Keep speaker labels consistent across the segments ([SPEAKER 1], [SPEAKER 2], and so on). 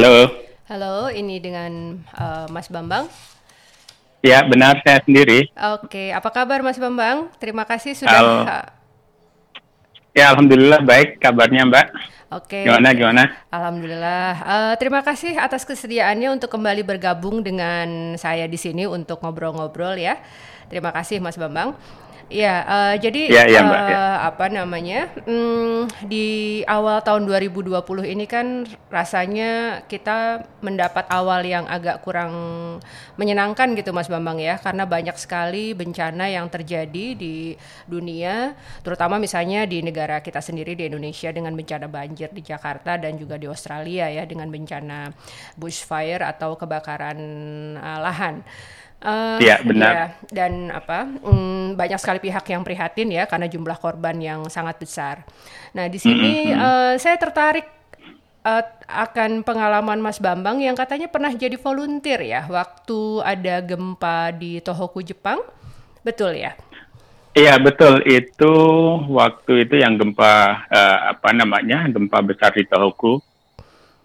[SPEAKER 1] Halo.
[SPEAKER 2] Halo, ini dengan uh, Mas Bambang.
[SPEAKER 1] Ya, benar saya sendiri.
[SPEAKER 2] Oke, apa kabar Mas Bambang? Terima kasih sudah.
[SPEAKER 1] Al ya, alhamdulillah baik kabarnya Mbak.
[SPEAKER 2] Oke.
[SPEAKER 1] Gimana gimana?
[SPEAKER 2] Alhamdulillah. Uh, terima kasih atas kesediaannya untuk kembali bergabung dengan saya di sini untuk ngobrol-ngobrol ya. Terima kasih Mas Bambang. Ya, uh, jadi
[SPEAKER 1] ya, ya, Mbak, uh,
[SPEAKER 2] ya. apa namanya um, di awal tahun 2020 ini kan rasanya kita mendapat awal yang agak kurang menyenangkan gitu, Mas Bambang ya, karena banyak sekali bencana yang terjadi di dunia, terutama misalnya di negara kita sendiri di Indonesia dengan bencana banjir di Jakarta dan juga di Australia ya dengan bencana bushfire atau kebakaran uh, lahan.
[SPEAKER 1] Uh, iya benar. Ya,
[SPEAKER 2] dan apa um, banyak sekali pihak yang prihatin ya karena jumlah korban yang sangat besar. Nah di sini mm -hmm. uh, saya tertarik uh, akan pengalaman Mas Bambang yang katanya pernah jadi volunteer ya waktu ada gempa di Tohoku Jepang, betul ya?
[SPEAKER 1] Iya betul itu waktu itu yang gempa uh, apa namanya gempa besar di Tohoku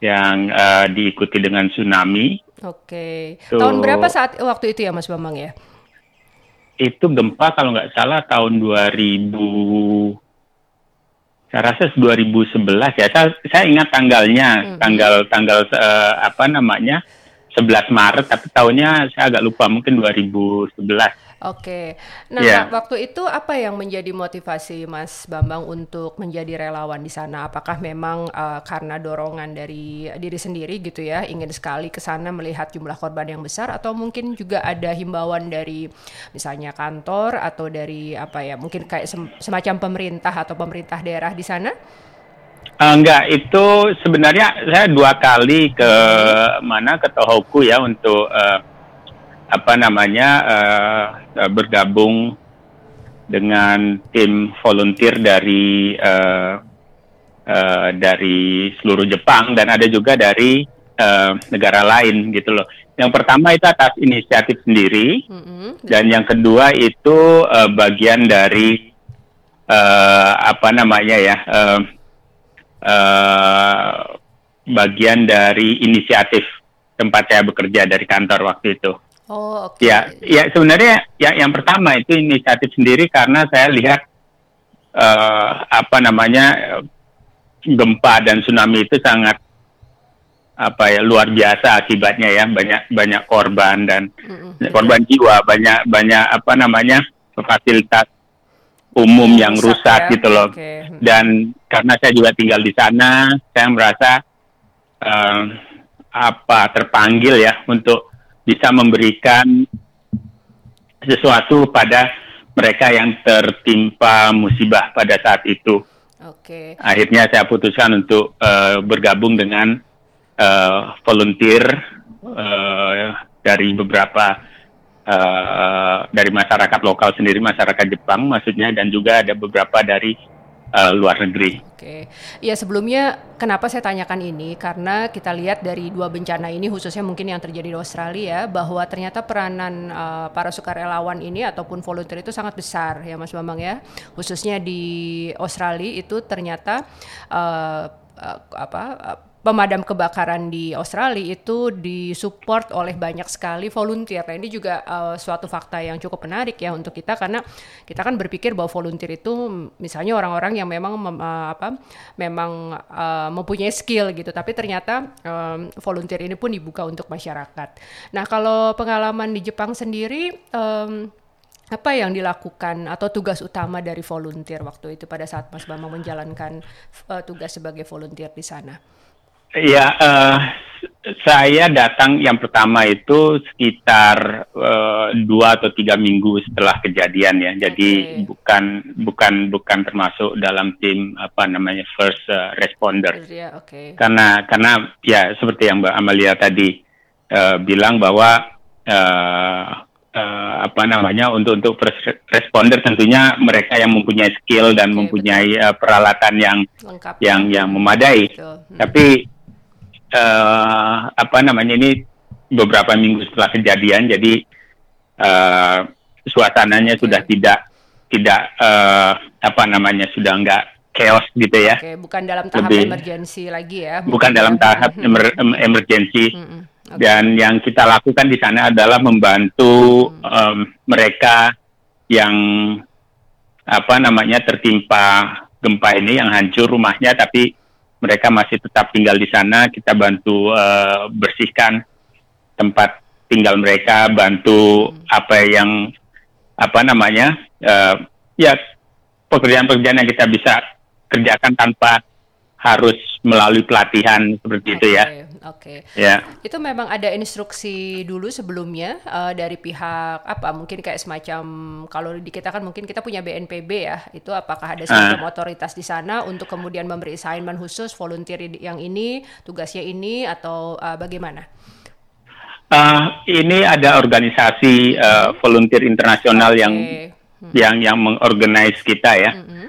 [SPEAKER 1] yang uh, diikuti dengan tsunami
[SPEAKER 2] Oke. Okay. Tahun berapa saat waktu itu ya Mas Bambang ya?
[SPEAKER 1] Itu gempa kalau nggak salah tahun 2000 saya rasa 2011 ya. Saya, saya ingat tanggalnya, hmm. tanggal tanggal uh, apa namanya? 11 Maret tapi tahunnya saya agak lupa mungkin 2011.
[SPEAKER 2] Oke, nah yeah. waktu itu apa yang menjadi motivasi Mas Bambang untuk menjadi relawan di sana? Apakah memang uh, karena dorongan dari diri sendiri gitu ya, ingin sekali ke sana melihat jumlah korban yang besar, atau mungkin juga ada himbauan dari misalnya kantor atau dari apa ya, mungkin kayak semacam pemerintah atau pemerintah daerah di sana?
[SPEAKER 1] Uh, enggak, itu sebenarnya saya dua kali ke mana ke Tohoku ya untuk uh, apa namanya uh, bergabung dengan tim volunteer dari uh, uh, dari seluruh Jepang dan ada juga dari uh, negara lain gitu loh. Yang pertama itu atas inisiatif sendiri mm-hmm. dan yang kedua itu uh, bagian dari uh, apa namanya ya uh, uh, bagian dari inisiatif tempat saya bekerja dari kantor waktu itu.
[SPEAKER 2] Oh, oke. Okay.
[SPEAKER 1] Ya, ya sebenarnya ya yang pertama itu inisiatif sendiri karena saya lihat uh, apa namanya gempa dan tsunami itu sangat apa ya luar biasa akibatnya ya banyak banyak korban dan mm-hmm. korban jiwa banyak banyak apa namanya fasilitas umum yang rusak, rusak ya? gitu loh okay. dan karena saya juga tinggal di sana saya merasa uh, apa terpanggil ya untuk bisa memberikan sesuatu pada mereka yang tertimpa musibah pada saat itu.
[SPEAKER 2] Oke. Okay.
[SPEAKER 1] Akhirnya saya putuskan untuk uh, bergabung dengan uh, volunteer uh, dari beberapa uh, dari masyarakat lokal sendiri, masyarakat Jepang maksudnya, dan juga ada beberapa dari uh, luar negeri.
[SPEAKER 2] Oke, ya sebelumnya kenapa saya tanyakan ini? Karena kita lihat dari dua bencana ini khususnya mungkin yang terjadi di Australia bahwa ternyata peranan uh, para sukarelawan ini ataupun volunteer itu sangat besar ya Mas Bambang ya, khususnya di Australia itu ternyata uh, apa uh, pemadam kebakaran di Australia itu disupport oleh banyak sekali volunteer. Nah, ini juga uh, suatu fakta yang cukup menarik ya untuk kita karena kita kan berpikir bahwa volunteer itu misalnya orang-orang yang memang mem, apa memang uh, mempunyai skill gitu, tapi ternyata um, volunteer ini pun dibuka untuk masyarakat. Nah, kalau pengalaman di Jepang sendiri um, apa yang dilakukan atau tugas utama dari volunteer waktu itu pada saat Mas Bambang menjalankan uh, tugas sebagai volunteer di sana?
[SPEAKER 1] Ya, uh, saya datang yang pertama itu sekitar uh, dua atau tiga minggu setelah kejadian ya. Jadi okay. bukan bukan bukan termasuk dalam tim apa namanya first uh, responder.
[SPEAKER 2] Yeah, okay.
[SPEAKER 1] Karena karena ya seperti yang Mbak Amalia tadi uh, bilang bahwa uh, uh, apa namanya untuk untuk first responder tentunya mereka yang mempunyai skill dan okay, mempunyai uh, peralatan yang Lengkap. yang yang memadai. Hmm. Tapi uh, apa namanya ini beberapa minggu setelah kejadian, jadi uh, suasananya sudah tidak tidak uh, apa namanya sudah nggak chaos gitu ya.
[SPEAKER 2] Oke, bukan dalam tahap
[SPEAKER 1] Lebih-
[SPEAKER 2] emergency lagi ya.
[SPEAKER 1] Bukan
[SPEAKER 2] mungkin
[SPEAKER 1] dalam
[SPEAKER 2] ya.
[SPEAKER 1] tahap
[SPEAKER 2] Mhm.
[SPEAKER 1] emer- em- emergency.
[SPEAKER 2] Mhm.
[SPEAKER 1] Dan yang kita lakukan di sana adalah membantu em, mereka yang apa namanya tertimpa gempa ini yang hancur rumahnya, tapi mereka masih tetap tinggal di sana. Kita bantu eh, bersihkan tempat tinggal mereka, bantu apa yang apa namanya eh, ya pekerjaan-pekerjaan yang kita bisa kerjakan tanpa harus melalui pelatihan seperti itu ya.
[SPEAKER 2] Oke, Oke.
[SPEAKER 1] Ya.
[SPEAKER 2] Itu memang ada instruksi dulu sebelumnya eh, dari pihak apa mungkin kayak semacam kalau di kita kan mungkin kita punya BNPB ya. Itu apakah ada semacam
[SPEAKER 1] Ah.
[SPEAKER 2] otoritas di sana untuk kemudian memberi assignment khusus volunteer yang ini, tugasnya ini atau eh, bagaimana?
[SPEAKER 1] Eh, ini ada organisasi eh, volunteer internasional yang
[SPEAKER 2] Oke.
[SPEAKER 1] yang yang mengorganize kita ya.
[SPEAKER 2] Mhm.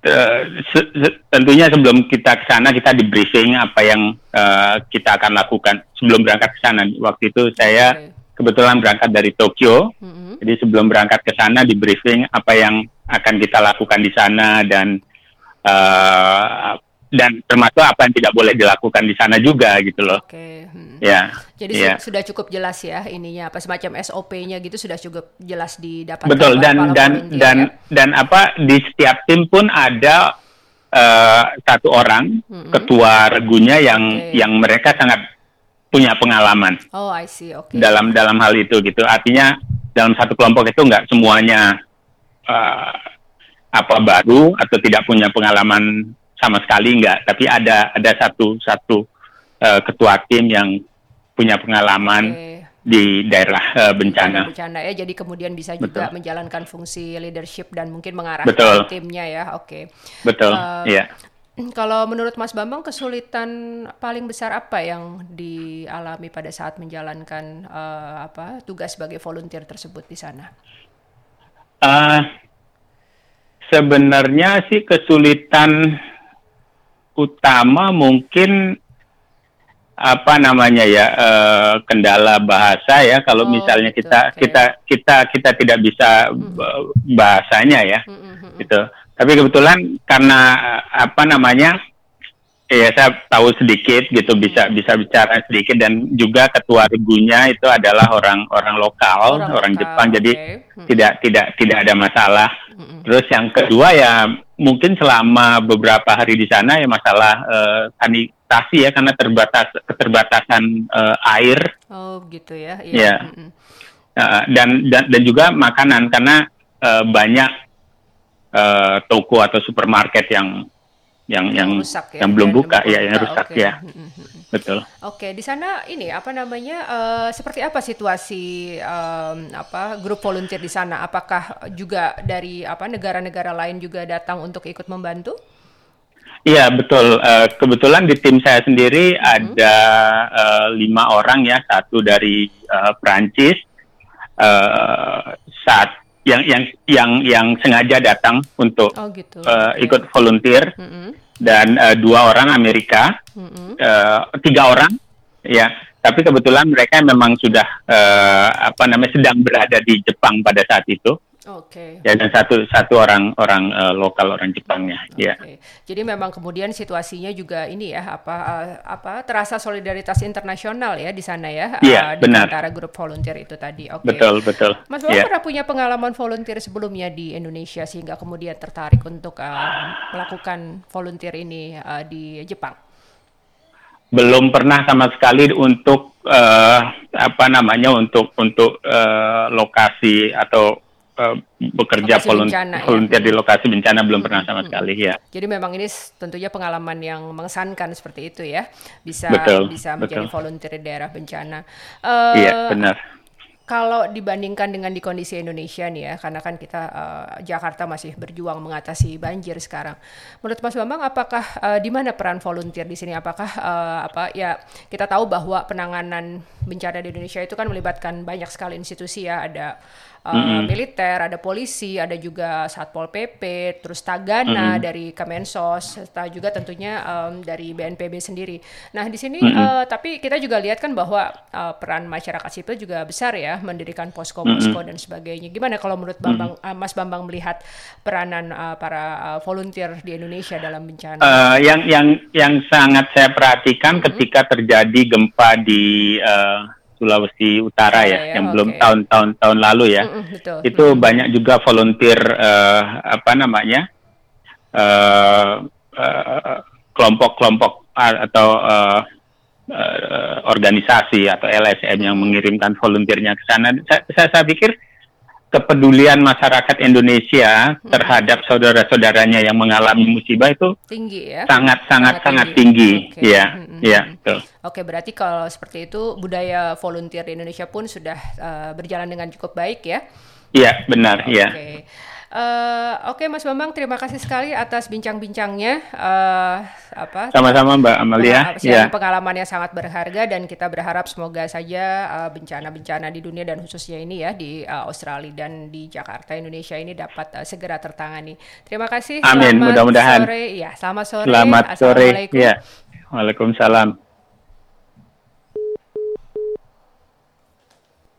[SPEAKER 1] Eh, se- se- tentunya sebelum kita ke sana kita di briefing apa yang eh, kita akan lakukan sebelum berangkat ke sana. Waktu itu saya
[SPEAKER 2] Oke.
[SPEAKER 1] kebetulan berangkat dari Tokyo,
[SPEAKER 2] Mhm.
[SPEAKER 1] jadi sebelum berangkat ke sana di briefing apa yang akan kita lakukan di sana dan eh, dan termasuk apa yang tidak boleh dilakukan di sana juga gitu loh.
[SPEAKER 2] Oke. hmm.
[SPEAKER 1] Ya.
[SPEAKER 2] Jadi
[SPEAKER 1] ya.
[SPEAKER 2] su- sudah cukup jelas ya ininya apa semacam SOP-nya gitu sudah cukup jelas didapatkan
[SPEAKER 1] Betul dan dan
[SPEAKER 2] volunteer
[SPEAKER 1] dan
[SPEAKER 2] ya?
[SPEAKER 1] dan apa di setiap tim pun ada eh, satu orang
[SPEAKER 2] Mm-mm.
[SPEAKER 1] ketua regunya yang
[SPEAKER 2] Oke.
[SPEAKER 1] yang mereka sangat punya pengalaman
[SPEAKER 2] Oh, I see. Oke.
[SPEAKER 1] dalam dalam hal itu gitu. Artinya dalam satu kelompok itu nggak semuanya eh, apa baru atau tidak punya pengalaman sama sekali nggak, tapi ada ada satu satu eh, ketua tim yang punya pengalaman
[SPEAKER 2] Oke.
[SPEAKER 1] di daerah eh,
[SPEAKER 2] bencana.
[SPEAKER 1] bencana.
[SPEAKER 2] bencana ya jadi kemudian bisa juga
[SPEAKER 1] Betul.
[SPEAKER 2] menjalankan fungsi leadership dan mungkin mengarahkan
[SPEAKER 1] Betul.
[SPEAKER 2] timnya ya oke
[SPEAKER 1] Betul,
[SPEAKER 2] Eh,
[SPEAKER 1] iya.
[SPEAKER 2] kalau menurut Mas Bambang kesulitan paling besar apa yang dialami pada saat menjalankan eh, apa tugas sebagai volunteer tersebut di sana
[SPEAKER 1] Eh, sebenarnya sih kesulitan utama mungkin apa namanya ya eh, kendala bahasa ya. Kalau
[SPEAKER 2] Oh,
[SPEAKER 1] misalnya
[SPEAKER 2] gitu,
[SPEAKER 1] kita
[SPEAKER 2] oke.
[SPEAKER 1] kita kita kita tidak bisa eh, bahasanya ya
[SPEAKER 2] Mm, mm, mm,
[SPEAKER 1] gitu. Tapi kebetulan karena apa namanya ya saya tahu sedikit gitu bisa bisa bicara sedikit dan juga ketua regunya itu adalah orang orang lokal orang,
[SPEAKER 2] lokal,
[SPEAKER 1] Jepang jadi
[SPEAKER 2] oke. Mm,
[SPEAKER 1] tidak tidak tidak ada masalah.
[SPEAKER 2] mm, mm.
[SPEAKER 1] Terus yang kedua ya mungkin selama beberapa hari di sana ya masalah eh, sanitasi ya karena terbatas keterbatasan eh, air
[SPEAKER 2] oh gitu ya
[SPEAKER 1] Iya.
[SPEAKER 2] iya Mm, mm.
[SPEAKER 1] eh, dan, dan dan juga makanan karena eh, banyak eh, toko atau supermarket yang yang yang
[SPEAKER 2] rusak ya
[SPEAKER 1] yang belum
[SPEAKER 2] yang
[SPEAKER 1] buka
[SPEAKER 2] belum
[SPEAKER 1] ya yang rusak
[SPEAKER 2] oke.
[SPEAKER 1] ya betul.
[SPEAKER 2] Oke, di sana ini apa namanya? eh, seperti apa situasi em, apa grup volunteer di sana? Apakah juga dari apa negara-negara lain juga datang untuk ikut membantu?
[SPEAKER 1] Iya betul. Eh, kebetulan di tim saya sendiri ada eh, lima orang ya, satu dari eh, Prancis, eh, saat yang yang yang yang sengaja datang untuk
[SPEAKER 2] Oh gitu.
[SPEAKER 1] eh,
[SPEAKER 2] Oke.
[SPEAKER 1] ikut volunteer
[SPEAKER 2] Mm-mm,
[SPEAKER 1] dan eh, dua orang Amerika,
[SPEAKER 2] mm-mm.
[SPEAKER 1] eh, tiga orang ya. Tapi kebetulan mereka memang sudah eh, apa namanya sedang berada di Jepang pada saat itu.
[SPEAKER 2] Oke.
[SPEAKER 1] Ya dan satu satu orang orang eh, lokal orang Jepangnya. Ya.
[SPEAKER 2] Oke. Jadi memang kemudian situasinya juga ini ya apa eh, apa terasa solidaritas internasional ya di sana ya
[SPEAKER 1] Iya,
[SPEAKER 2] eh, di
[SPEAKER 1] benar.
[SPEAKER 2] antara grup volunteer itu tadi. Oke.
[SPEAKER 1] Betul betul.
[SPEAKER 2] Mas Bapak
[SPEAKER 1] Ya.
[SPEAKER 2] pernah punya pengalaman volunteer sebelumnya di Indonesia sehingga kemudian tertarik untuk eh, melakukan volunteer ini eh, di Jepang?
[SPEAKER 1] belum pernah sama sekali untuk eh, apa namanya untuk untuk eh, lokasi atau eh, bekerja
[SPEAKER 2] bencana, ya.
[SPEAKER 1] volunteer di lokasi bencana belum pernah sama sekali ya.
[SPEAKER 2] Jadi memang ini tentunya pengalaman yang mengesankan seperti itu ya, bisa
[SPEAKER 1] Betul,
[SPEAKER 2] bisa menjadi
[SPEAKER 1] betul.
[SPEAKER 2] volunteer di daerah bencana. Eh,
[SPEAKER 1] Iya benar.
[SPEAKER 2] Kalau dibandingkan dengan di kondisi Indonesia nih ya, karena kan kita eh, Jakarta masih berjuang mengatasi banjir sekarang. Menurut Mas Bambang, apakah eh, di mana peran volunteer di sini? Apakah eh, apa ya kita tahu bahwa penanganan bencana di Indonesia itu kan melibatkan banyak sekali institusi ya, ada eh, militer, ada polisi, ada juga satpol pp, terus tagana dari Kemensos, serta juga tentunya em, dari BNPB sendiri. Nah di sini eh, tapi kita juga lihat kan bahwa eh, peran masyarakat sipil juga besar ya mendirikan posko-posko mm -hmm. dan sebagainya. Gimana kalau menurut Bambang, mm -hmm. uh, Mas Bambang melihat peranan uh, para uh, volunteer di Indonesia dalam bencana?
[SPEAKER 1] Uh, yang yang yang sangat saya perhatikan mm -hmm. ketika terjadi gempa di uh, Sulawesi Utara ya, ya, ya yang okay. belum tahun-tahun tahun lalu ya. Mm -mm, betul. Itu mm -hmm. banyak juga volunteer uh, apa namanya kelompok-kelompok uh, uh, atau uh, uh, organisasi atau LSM yang mengirimkan volunteernya ke sana. Saya, saya, saya pikir kepedulian masyarakat Indonesia hmm. terhadap saudara-saudaranya yang mengalami musibah itu
[SPEAKER 2] tinggi ya
[SPEAKER 1] sangat sangat sangat tinggi, sangat tinggi. Okay. ya hmm, hmm, ya
[SPEAKER 2] betul oke berarti kalau seperti itu budaya volunteer di Indonesia pun sudah uh, berjalan dengan cukup baik ya
[SPEAKER 1] iya benar iya okay.
[SPEAKER 2] Uh, Oke okay, Mas Bambang, terima kasih sekali atas bincang-bincangnya. Uh,
[SPEAKER 1] apa? Sama-sama Mbak Amalia.
[SPEAKER 2] Ya. Pengalaman yang sangat berharga dan kita berharap semoga saja bencana-bencana uh, di dunia dan khususnya ini ya di uh, Australia dan di Jakarta Indonesia ini dapat uh, segera tertangani. Terima kasih.
[SPEAKER 1] Amin. Mudah-mudahan.
[SPEAKER 2] Sore, ya. Selamat sore.
[SPEAKER 1] Selamat sore. Ya. Waalaikumsalam.